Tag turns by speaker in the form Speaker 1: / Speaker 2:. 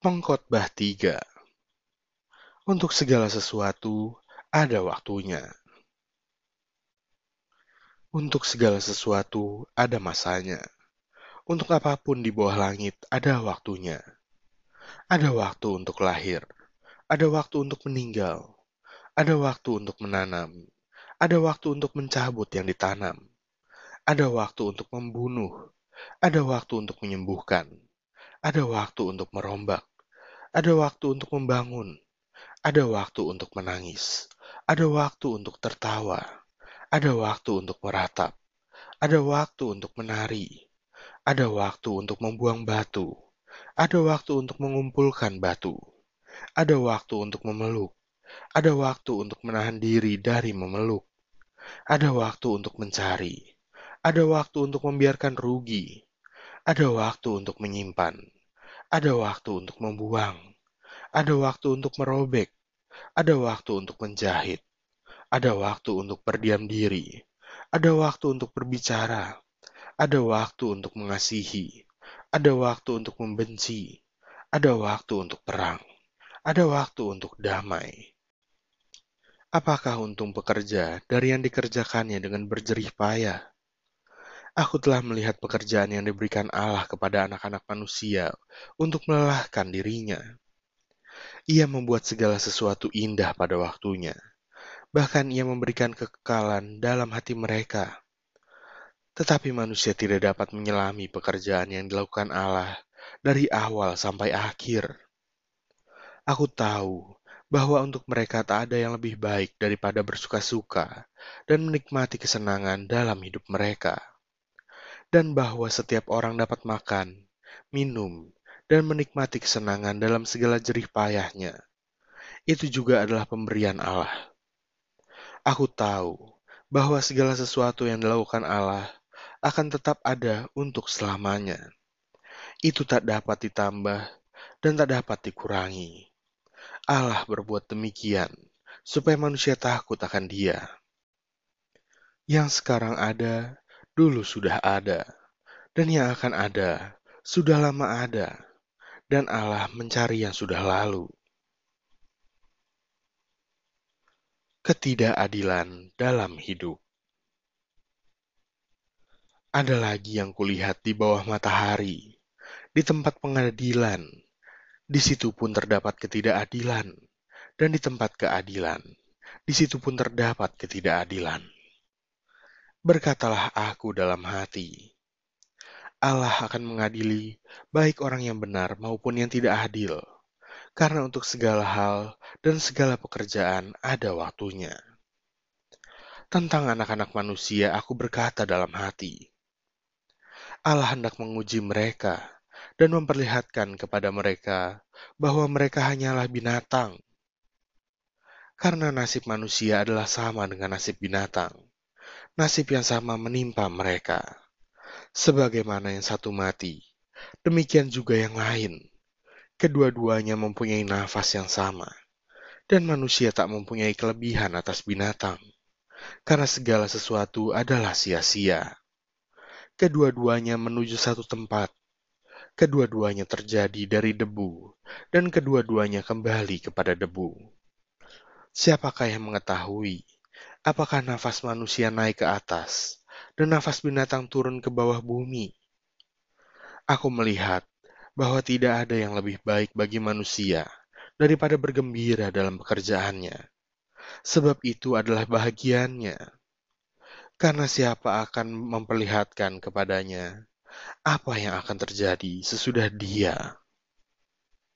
Speaker 1: Pengkhotbah 3 Untuk segala sesuatu ada waktunya. Untuk segala sesuatu ada masanya. Untuk apa pun di bawah langit ada waktunya. Ada waktu untuk lahir, ada waktu untuk meninggal, ada waktu untuk menanam, ada waktu untuk mencabut yang ditanam, ada waktu untuk membunuh, ada waktu untuk menyembuhkan, ada waktu untuk merombak, ada waktu untuk membangun, ada waktu untuk menangis, ada waktu untuk tertawa, ada waktu untuk meratap, ada waktu untuk menari, ada waktu untuk membuang batu, ada waktu untuk mengumpulkan batu, ada waktu untuk memeluk, ada waktu untuk menahan diri dari memeluk, ada waktu untuk mencari, ada waktu untuk membiarkan rugi, ada waktu untuk menyimpan, ada waktu untuk membuang, ada waktu untuk merobek, ada waktu untuk menjahit, ada waktu untuk berdiam diri, ada waktu untuk berbicara, ada waktu untuk mengasihi, ada waktu untuk membenci, ada waktu untuk perang, ada waktu untuk damai. Apakah untung pekerja dari yang dikerjakannya dengan berjerih payah? Aku telah melihat pekerjaan yang diberikan Allah kepada anak-anak manusia untuk melelahkan dirinya. Ia membuat segala sesuatu indah pada waktunya. Bahkan ia memberikan kekekalan dalam hati mereka. Tetapi manusia tidak dapat menyelami pekerjaan yang dilakukan Allah dari awal sampai akhir. Aku tahu bahwa untuk mereka tak ada yang lebih baik daripada bersuka-suka dan menikmati kesenangan dalam hidup mereka dan bahwa setiap orang dapat makan, minum, dan menikmati kesenangan dalam segala jerih payahnya. Itu juga adalah pemberian Allah. Aku tahu bahwa segala sesuatu yang dilakukan Allah akan tetap ada untuk selamanya. Itu tak dapat ditambah dan tak dapat dikurangi. Allah berbuat demikian supaya manusia takut akan Dia. Yang sekarang ada dulu sudah ada, dan yang akan ada sudah lama ada, dan Allah mencari yang sudah lalu. Ketidakadilan dalam hidup. Ada lagi yang kulihat di bawah matahari, di tempat pengadilan. Di situ pun terdapat ketidakadilan, dan di tempat keadilan, di situ pun terdapat ketidakadilan. Berkatalah aku dalam hati, Allah akan mengadili baik orang yang benar maupun yang tidak adil, karena untuk segala hal dan segala pekerjaan ada waktunya. Tentang anak-anak manusia, aku berkata dalam hati, Allah hendak menguji mereka dan memperlihatkan kepada mereka bahwa mereka hanyalah binatang. Karena nasib manusia adalah sama dengan nasib binatang nasib yang sama menimpa mereka. Sebagaimana yang satu mati, demikian juga yang lain. Kedua-duanya mempunyai nafas yang sama, dan manusia tak mempunyai kelebihan atas binatang, karena segala sesuatu adalah sia-sia. Kedua-duanya menuju satu tempat, kedua-duanya terjadi dari debu, dan kedua-duanya kembali kepada debu. Siapakah yang mengetahui Apakah nafas manusia naik ke atas dan nafas binatang turun ke bawah bumi? Aku melihat bahwa tidak ada yang lebih baik bagi manusia daripada bergembira dalam pekerjaannya. Sebab itu adalah bahagiannya. Karena siapa akan memperlihatkan kepadanya apa yang akan terjadi sesudah dia